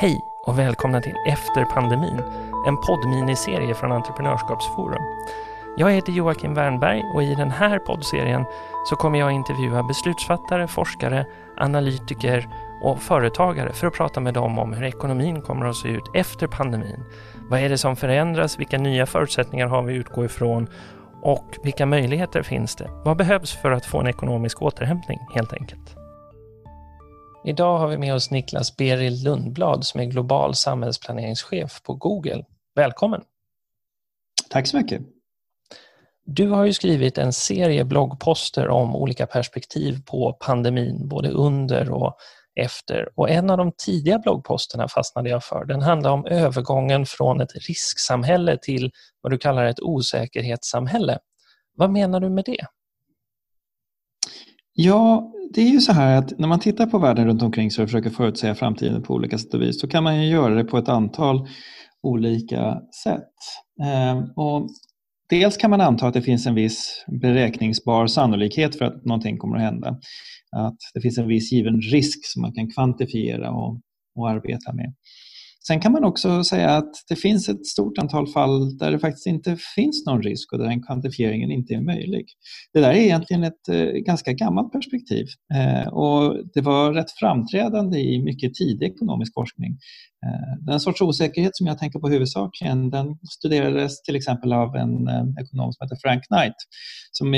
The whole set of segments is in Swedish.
Hej och välkomna till Efter pandemin, en poddminiserie från Entreprenörskapsforum. Jag heter Joakim Wernberg och i den här poddserien så kommer jag intervjua beslutsfattare, forskare, analytiker och företagare för att prata med dem om hur ekonomin kommer att se ut efter pandemin. Vad är det som förändras? Vilka nya förutsättningar har vi att utgå ifrån? Och vilka möjligheter finns det? Vad behövs för att få en ekonomisk återhämtning helt enkelt? Idag har vi med oss Niklas Beril Lundblad som är global samhällsplaneringschef på Google. Välkommen! Tack så mycket! Du har ju skrivit en serie bloggposter om olika perspektiv på pandemin, både under och efter. Och en av de tidiga bloggposterna fastnade jag för. Den handlar om övergången från ett risksamhälle till vad du kallar ett osäkerhetssamhälle. Vad menar du med det? Ja, det är ju så här att när man tittar på världen runt omkring sig och försöker förutsäga framtiden på olika sätt och vis så kan man ju göra det på ett antal olika sätt. Ehm, och dels kan man anta att det finns en viss beräkningsbar sannolikhet för att någonting kommer att hända. Att det finns en viss given risk som man kan kvantifiera och, och arbeta med. Sen kan man också säga att det finns ett stort antal fall där det faktiskt inte finns någon risk och där den kvantifieringen inte är möjlig. Det där är egentligen ett eh, ganska gammalt perspektiv eh, och det var rätt framträdande i mycket tidig ekonomisk forskning. Eh, den sorts osäkerhet som jag tänker på huvudsakligen den studerades till exempel av en ekonom som heter Frank Knight som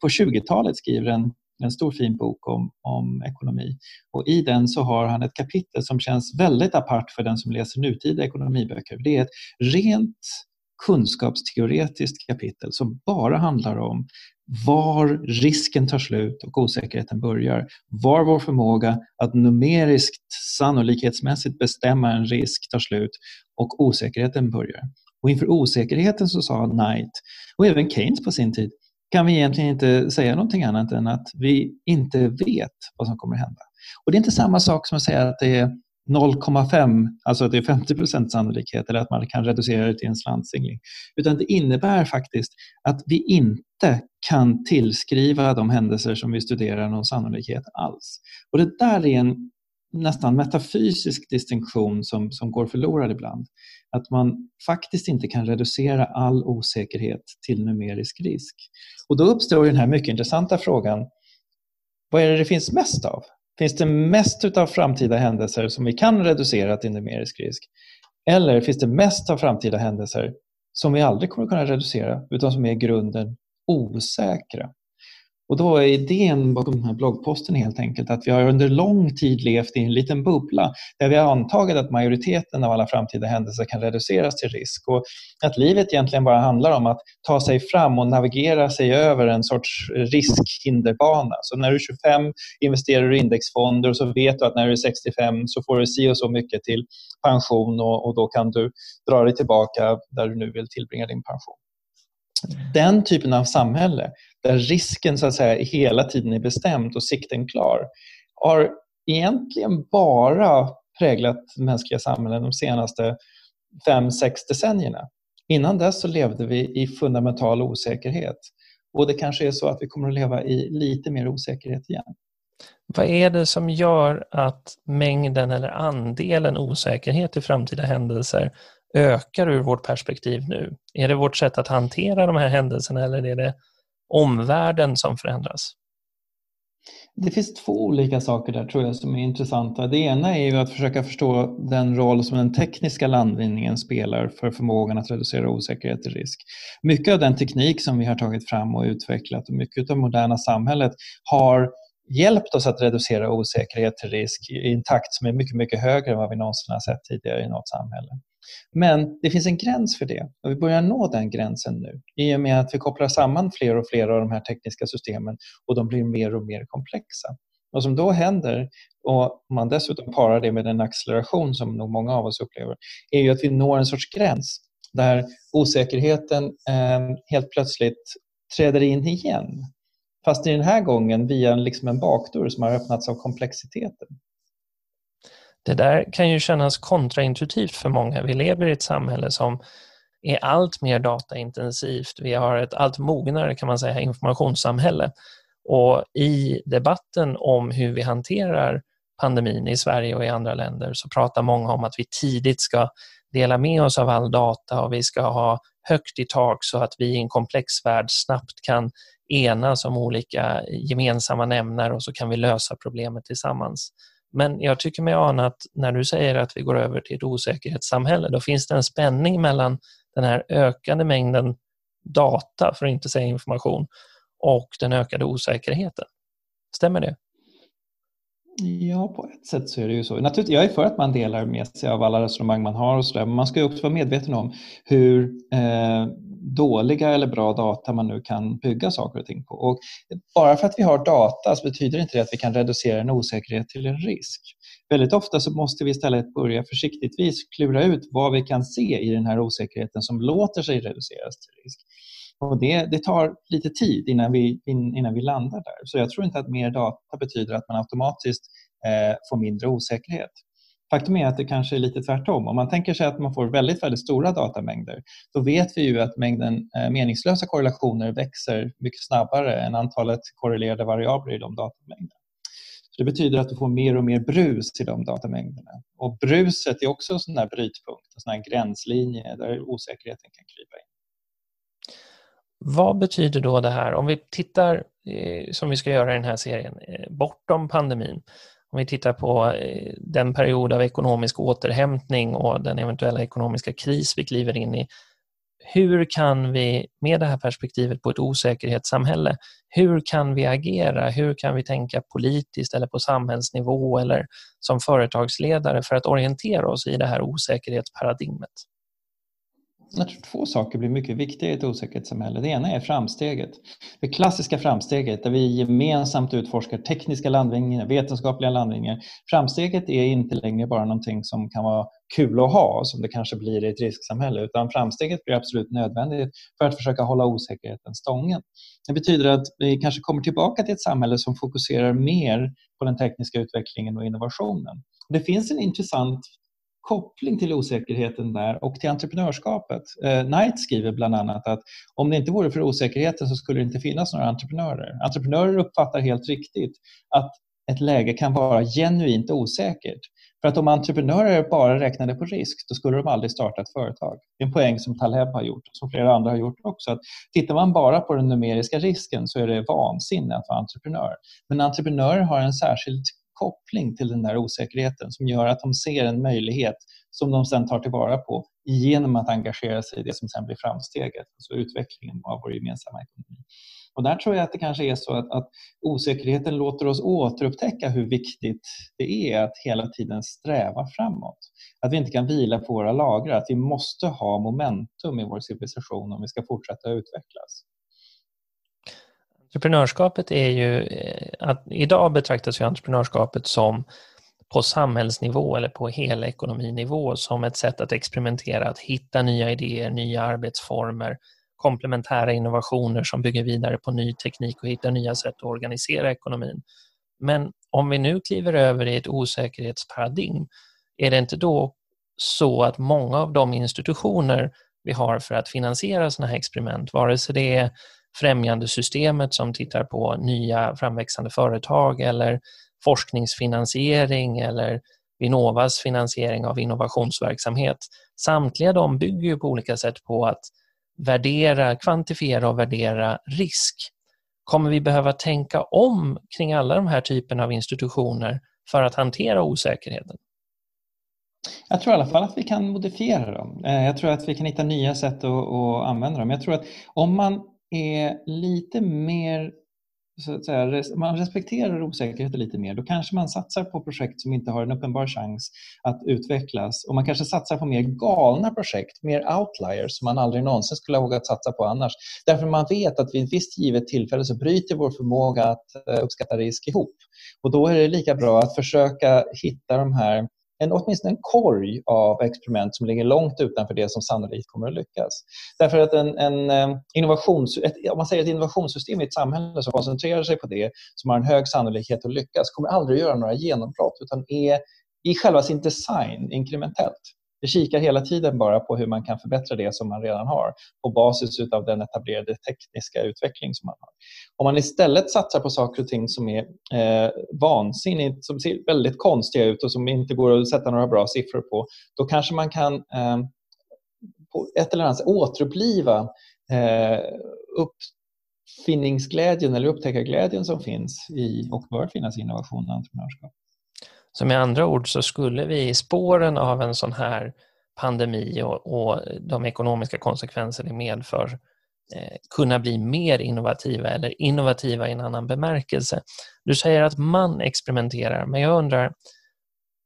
på 20-talet skriver en en stor fin bok om, om ekonomi. Och I den så har han ett kapitel som känns väldigt apart för den som läser nutida ekonomiböcker. Det är ett rent kunskapsteoretiskt kapitel som bara handlar om var risken tar slut och osäkerheten börjar. Var vår förmåga att numeriskt sannolikhetsmässigt bestämma en risk tar slut och osäkerheten börjar. Och inför osäkerheten så sa Knight, och även Keynes på sin tid, kan vi egentligen inte säga någonting annat än att vi inte vet vad som kommer att hända. Och det är inte samma sak som att säga att det är 0,5, alltså att det är 50 sannolikhet eller att man kan reducera det till en slantsingling. Utan det innebär faktiskt att vi inte kan tillskriva de händelser som vi studerar någon sannolikhet alls. Och det där är en nästan metafysisk distinktion som, som går förlorad ibland. Att man faktiskt inte kan reducera all osäkerhet till numerisk risk. Och då uppstår den här mycket intressanta frågan, vad är det det finns mest av? Finns det mest av framtida händelser som vi kan reducera till numerisk risk? Eller finns det mest av framtida händelser som vi aldrig kommer att kunna reducera utan som är i grunden osäkra? Och då är idén bakom den här bloggposten helt enkelt att vi har under lång tid levt i en liten bubbla där vi har antagit att majoriteten av alla framtida händelser kan reduceras till risk och att livet egentligen bara handlar om att ta sig fram och navigera sig över en sorts riskhinderbana. Så när du är 25 investerar du i indexfonder och så vet du att när du är 65 så får du si och så mycket till pension och, och då kan du dra dig tillbaka där du nu vill tillbringa din pension. Den typen av samhälle där risken så att säga hela tiden är bestämd och sikten klar har egentligen bara präglat mänskliga samhällen de senaste fem, sex decennierna. Innan dess så levde vi i fundamental osäkerhet och det kanske är så att vi kommer att leva i lite mer osäkerhet igen. Vad är det som gör att mängden eller andelen osäkerhet i framtida händelser ökar ur vårt perspektiv nu? Är det vårt sätt att hantera de här händelserna eller är det omvärlden som förändras? Det finns två olika saker där tror jag som är intressanta. Det ena är ju att försöka förstå den roll som den tekniska landvinningen spelar för förmågan att reducera osäkerhet och risk. Mycket av den teknik som vi har tagit fram och utvecklat och mycket av det moderna samhället har hjälpt oss att reducera osäkerhet till risk i en takt som är mycket, mycket högre än vad vi någonsin har sett tidigare i något samhälle. Men det finns en gräns för det och vi börjar nå den gränsen nu i och med att vi kopplar samman fler och fler av de här tekniska systemen och de blir mer och mer komplexa. Vad som då händer, och man dessutom parar det med den acceleration som nog många av oss upplever, är ju att vi når en sorts gräns där osäkerheten eh, helt plötsligt träder in igen. Fast i den här gången via liksom en bakdörr som har öppnats av komplexiteten. Det där kan ju kännas kontraintuitivt för många. Vi lever i ett samhälle som är allt mer dataintensivt. Vi har ett allt mognare kan man säga informationssamhälle och i debatten om hur vi hanterar pandemin i Sverige och i andra länder så pratar många om att vi tidigt ska dela med oss av all data och vi ska ha högt i tak så att vi i en komplex värld snabbt kan enas om olika gemensamma nämnare och så kan vi lösa problemet tillsammans. Men jag tycker mig ana att när du säger att vi går över till ett osäkerhetssamhälle, då finns det en spänning mellan den här ökande mängden data, för att inte säga information, och den ökade osäkerheten. Stämmer det? Ja, på ett sätt så är det ju så. Naturligtvis, jag är för att man delar med sig av alla resonemang man har och så där, men man ska ju också vara medveten om hur eh, dåliga eller bra data man nu kan bygga saker och ting på. Och bara för att vi har data så betyder inte det att vi kan reducera en osäkerhet till en risk. Väldigt ofta så måste vi istället börja försiktigtvis klura ut vad vi kan se i den här osäkerheten som låter sig reduceras till risk. Och det, det tar lite tid innan vi, innan vi landar där. Så jag tror inte att mer data betyder att man automatiskt eh, får mindre osäkerhet. Faktum är att det kanske är lite tvärtom. Om man tänker sig att man får väldigt, väldigt stora datamängder, då vet vi ju att mängden eh, meningslösa korrelationer växer mycket snabbare än antalet korrelerade variabler i de datamängderna. Så det betyder att du får mer och mer brus i de datamängderna. Och bruset är också en sån där brytpunkt, en sån gränslinje där osäkerheten kan krypa in. Vad betyder då det här, om vi tittar, eh, som vi ska göra i den här serien, eh, bortom pandemin, om vi tittar på eh, den period av ekonomisk återhämtning och den eventuella ekonomiska kris vi kliver in i, hur kan vi med det här perspektivet på ett osäkerhetssamhälle, hur kan vi agera? Hur kan vi tänka politiskt eller på samhällsnivå eller som företagsledare för att orientera oss i det här osäkerhetsparadigmet? Jag tror två saker blir mycket viktiga i ett osäkerhetssamhälle. Det ena är framsteget. Det klassiska framsteget där vi gemensamt utforskar tekniska landvinningar, vetenskapliga landvinningar. Framsteget är inte längre bara någonting som kan vara kul att ha, som det kanske blir i ett risksamhälle, utan framsteget blir absolut nödvändigt för att försöka hålla osäkerheten stången. Det betyder att vi kanske kommer tillbaka till ett samhälle som fokuserar mer på den tekniska utvecklingen och innovationen. Det finns en intressant koppling till osäkerheten där och till entreprenörskapet. Eh, Knight skriver bland annat att om det inte vore för osäkerheten så skulle det inte finnas några entreprenörer. Entreprenörer uppfattar helt riktigt att ett läge kan vara genuint osäkert. För att om entreprenörer bara räknade på risk, då skulle de aldrig starta ett företag. Det är en poäng som Taleb har gjort och som flera andra har gjort också. Att tittar man bara på den numeriska risken så är det vansinne att vara entreprenör. Men entreprenörer har en särskild koppling till den där osäkerheten som gör att de ser en möjlighet som de sen tar tillvara på genom att engagera sig i det som sen blir framsteget, alltså utvecklingen av vår gemensamma ekonomi. Och där tror jag att det kanske är så att, att, osäkerheten låter oss återupptäcka hur viktigt det är att hela tiden sträva framåt. Att vi inte kan vila på våra lagrar, att vi måste ha momentum i vår civilisation om vi ska fortsätta utvecklas. Entreprenörskapet är ju, eh, att idag betraktas ju entreprenörskapet som på samhällsnivå eller på hela ekonominivå som ett sätt att experimentera, att hitta nya idéer, nya arbetsformer, komplementära innovationer som bygger vidare på ny teknik och hittar nya sätt att organisera ekonomin. Men om vi nu kliver över i ett osäkerhetsparadigm, är det inte då så att många av de institutioner vi har för att finansiera sådana här experiment, vare sig det är främjandesystemet som tittar på nya framväxande företag eller forskningsfinansiering eller Vinnovas finansiering av innovationsverksamhet. Samtliga de bygger ju på olika sätt på att värdera, kvantifiera och värdera risk. Kommer vi behöva tänka om kring alla de här typerna av institutioner för att hantera osäkerheten? Jag tror i alla fall att vi kan modifiera dem. Eh, jag tror att vi kan hitta nya sätt att, att använda dem. Jag tror att om man är lite mer så att säga, man respekterar osäkerheten lite mer, då kanske man satsar på projekt som inte har en uppenbar chans att utvecklas. Och man kanske satsar på mer galna projekt, mer outliers som man aldrig någonsin skulle ha vågat satsa på annars. Därför man vet att vid ett visst givet tillfälle så bryter vår förmåga att eh, uppskatta risk ihop. Och då är det lika bra att försöka hitta de här en, åtminstone en korg av experiment som ligger långt utanför det som sannolikt kommer att lyckas. Därför att en, en eh, innovations, ett, om man säger ett innovationssystem i ett samhälle som koncentrerar sig på det, som har en hög sannolikhet att lyckas, kommer aldrig att göra några genombrott utan är i själva sin design inkrementellt. Vi kikar hela tiden bara på hur man kan förbättra det som man redan har på basis av den etablerade tekniska utveckling som man har. Om man istället satsar på saker och ting som är eh, vansinnigt, som ser väldigt konstiga ut och som inte går att sätta några bra siffror på, då kanske man kan eh, på ett eller annat sätt återuppliva eh, uppfinningsglädjen eller upptäckarglädjen som finns i och bör finnas i innovation och entreprenörskap. Så med andra ord så skulle vi i spåren av en sån här pandemi och, och de ekonomiska konsekvenser det medför eh, kunna bli mer innovativa eller innovativa i en annan bemärkelse. Du säger att man experimenterar, men jag undrar,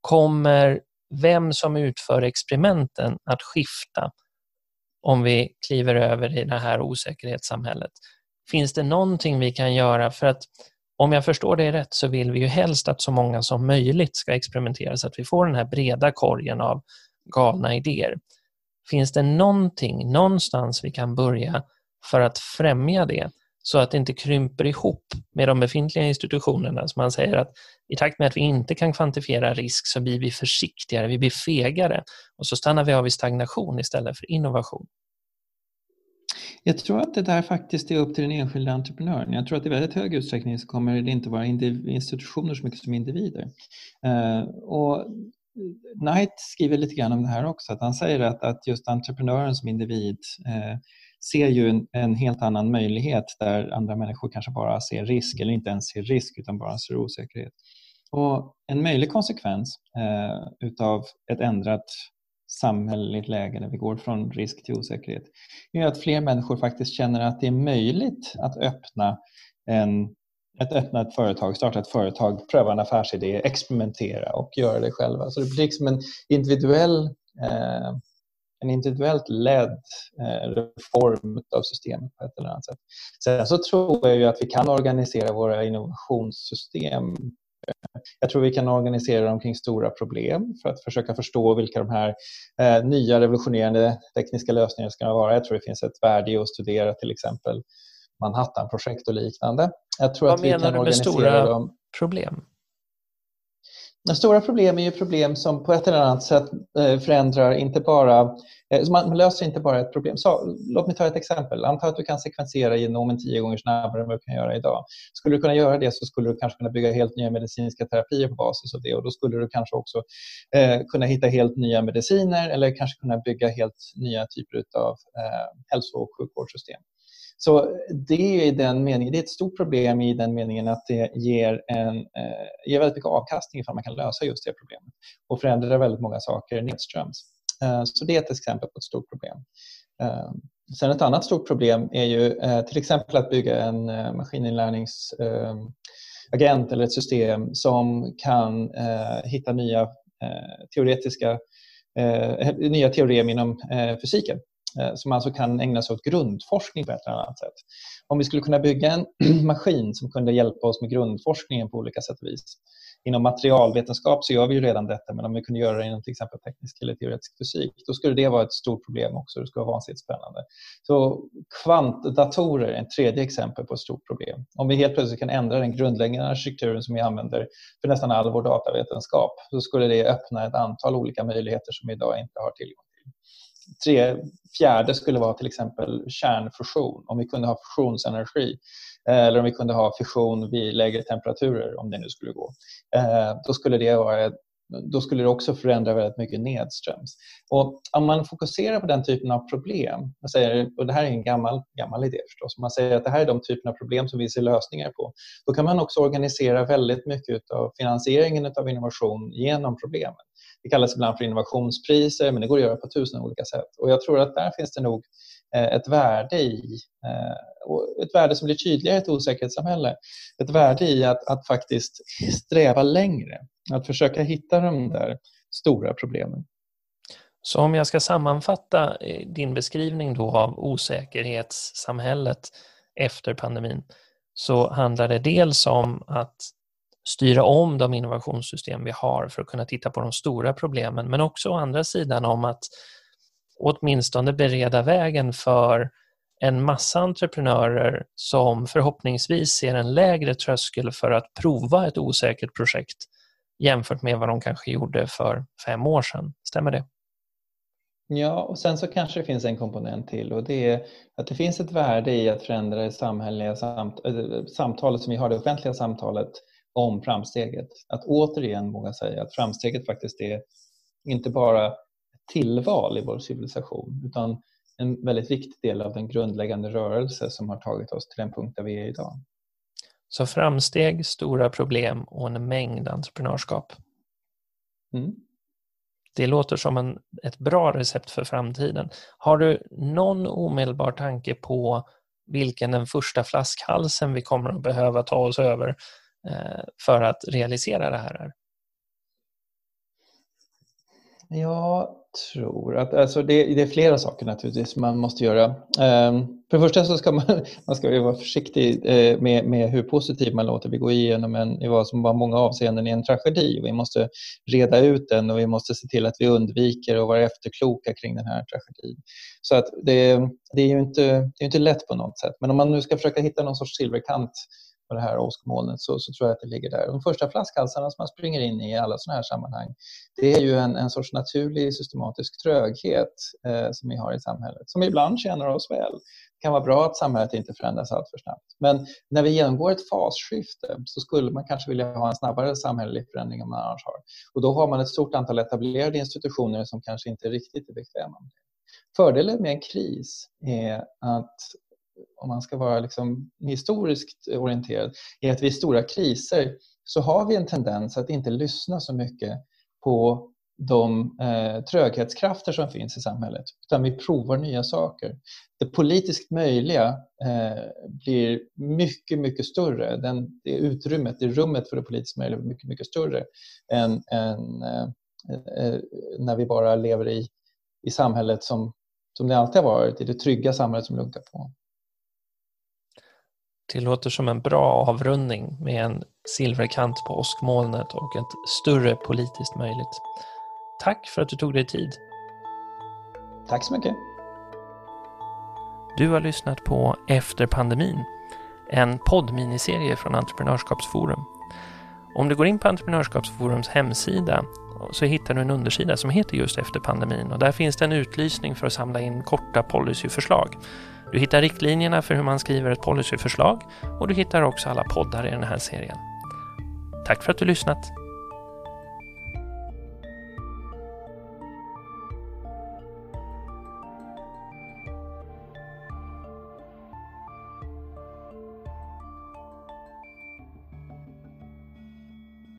kommer vem som utför experimenten att skifta om vi kliver över i det här osäkerhetssamhället? Finns det någonting vi kan göra för att om jag förstår det rätt så vill vi ju helst att så många som möjligt ska experimentera så att vi får den här breda korgen av galna idéer. Finns det någonting, någonstans vi kan börja för att främja det så att det inte krymper ihop med de befintliga institutionerna. Så man säger att i takt med att vi inte kan kvantifiera risk så blir vi försiktigare, vi blir fegare och så stannar vi av i stagnation istället för innovation. Jag tror att det där faktiskt är upp till den enskilda entreprenören. Jag tror att i väldigt hög utsträckning så kommer det inte vara institutioner så mycket som individer. Eh, och Knight skriver lite grann om det här också, att han säger att, att just entreprenören som individ eh, ser ju en, en, helt annan möjlighet där andra människor kanske bara ser risk eller inte ens ser risk utan bara ser osäkerhet. Och en möjlig konsekvens eh, utav ett ändrat samhälleligt läge där vi går från risk till osäkerhet är att fler människor faktiskt känner att det är möjligt att öppna en, att öppna ett företag, starta ett företag, pröva en affärsidé, experimentera och göra det själva. Så det blir liksom en individuell eh, en individuellt ledd eh, reform av systemet på ett eller annat sätt. Sen så tror jag ju att vi kan organisera våra innovationssystem jag tror vi kan organisera dem kring stora problem för att försöka förstå vilka de här eh, nya revolutionerande tekniska lösningarna ska vara. Jag tror det finns ett värde i att studera till exempel Manhattan-projekt och liknande. Jag tror Vad att vi menar kan du med organisera stora dem. problem? Stora problem är ju problem som på ett eller annat sätt eh, förändrar inte bara, eh, man löser inte bara ett problem. Så, låt mig ta ett exempel. Anta att du kan sekvensera genomen tio gånger snabbare än vad du kan göra idag. Skulle du kunna göra det så skulle du kanske kunna bygga helt nya medicinska terapier på basis av det och då skulle du kanske också eh, kunna hitta helt nya mediciner eller kanske kunna bygga helt nya typer av eh, hälso och sjukvårdssystem. Så det är, den meningen, det är ett stort problem i den meningen att det ger, en, eh, ger väldigt mycket avkastning ifall man kan lösa just det problemet och förändra väldigt många saker nedströms. Eh, så det är ett exempel på ett stort problem. Eh, sen ett annat stort problem är ju eh, till exempel att bygga en eh, maskininlärningsagent eh, eller ett system som kan eh, hitta nya eh, teoretiska eh, nya teorem inom fysiken Eh, som alltså kan ägna sig åt grundforskning på ett eller annat sätt. Om vi skulle kunna bygga en maskin som kunde hjälpa oss med grundforskningen på olika sätt och vis. Inom materialvetenskap så gör vi ju redan detta, men om vi kunde göra det inom till exempel teknisk eller teoretisk fysik, då skulle det vara ett stort problem också. Det skulle vara vansinnigt spännande. Så kvantdatorer är ett tredje exempel på ett stort problem. Om vi helt plötsligt kan ändra den grundläggande arkitekturen som vi använder för nästan all vår datavetenskap, så skulle det öppna ett antal olika möjligheter som vi idag inte har tillgång till tre, fjärde skulle vara till exempel kärnfusion, om vi kunde ha fusionsenergi eh, eller om vi kunde ha fission vid lägre temperaturer, om det nu skulle gå. Eh, då skulle det vara då skulle det också förändra väldigt mycket nedströms. Och om man fokuserar på den typen av problem, man säger, och det här är en gammal, gammal idé förstås, om man säger att det här är de typen av problem som vi ser lösningar på, då kan man också organisera väldigt mycket av finansieringen av innovation genom problemen. Det kallas ibland för innovationspriser, men det går att göra på tusen olika sätt. Och jag tror att där finns det nog eh, ett värde i, eh, ett värde som blir tydligare i ett osäkerhetssamhälle. Ett värde i att, att faktiskt sträva längre, att försöka hitta de där stora problemen. Så om jag ska sammanfatta eh, din beskrivning då av osäkerhetssamhället efter pandemin så handlar det dels om att styra om de innovationssystem vi har för att kunna titta på de stora problemen men också å andra sidan om att åtminstone bereda vägen för en massa entreprenörer som förhoppningsvis ser en lägre tröskel för att prova ett osäkert projekt jämfört med vad de kanske gjorde för fem år sedan. Stämmer det? Ja, och sen så kanske det finns en komponent till och det är att det finns ett värde i att förändra det samhälleliga samt, äh, samtalet som vi har, det offentliga samtalet om framsteget. Att återigen våga säga att framsteget faktiskt är inte bara ett tillval i vår civilisation utan en väldigt viktig del av den grundläggande rörelse som har tagit oss till den punkt där vi är idag. Så framsteg, stora problem och en mängd entreprenörskap. Mm. Det låter som en, ett bra recept för framtiden. Har du någon omedelbar tanke på vilken den första flaskhalsen vi kommer att behöva ta oss över Eh, för att realisera det här? Jag tror att alltså det, det, är flera saker naturligtvis man måste göra. Ehm, för det första så ska man, man ska ju vara försiktig eh, med, med hur positiv man låter. Vi går igenom en, i vad som var många avseenden i en tragedi. Vi måste reda ut den och vi måste se till att vi undviker att vara efterkloka kring den här tragedin. Så att det, det är ju inte, det är inte lätt på något sätt. Men om man nu ska försöka hitta någon sorts silverkant på det här åskmolnet så, så tror jag att det ligger där. De första flaskhalsarna som man springer in i i alla sådana här sammanhang det är ju en, en sorts naturlig systematisk tröghet eh, som vi har i samhället som ibland tjänar oss väl. Det kan vara bra att samhället inte förändras alltför snabbt. Men när vi genomgår ett fasskifte så skulle man kanske vilja ha en snabbare samhällelig förändring än man annars har. Och då har man ett stort antal etablerade institutioner som kanske inte riktigt är bekväma med det. Fördelen med en kris är att om man ska vara liksom historiskt orienterad, är att vid stora kriser så har vi en tendens att inte lyssna så mycket på de eh, tröghetskrafter som finns i samhället, utan vi provar nya saker. Det politiskt möjliga eh, blir mycket, mycket större. Den, det utrymmet, det rummet för det politiskt möjliga blir mycket, mycket större än, än eh, eh, när vi bara lever i, i samhället som, som det alltid har varit, i det trygga samhället som lunkar på. Det låter som en bra avrundning med en silverkant på åskmolnet och ett större politiskt möjligt. Tack för att du tog dig tid. Tack så mycket. Du har lyssnat på Efter pandemin, en poddminiserie från Entreprenörskapsforum. Om du går in på Entreprenörskapsforums hemsida så hittar du en undersida som heter just Efter pandemin och där finns det en utlysning för att samla in korta policyförslag. Du hittar riktlinjerna för hur man skriver ett policyförslag och du hittar också alla poddar i den här serien. Tack för att du lyssnat!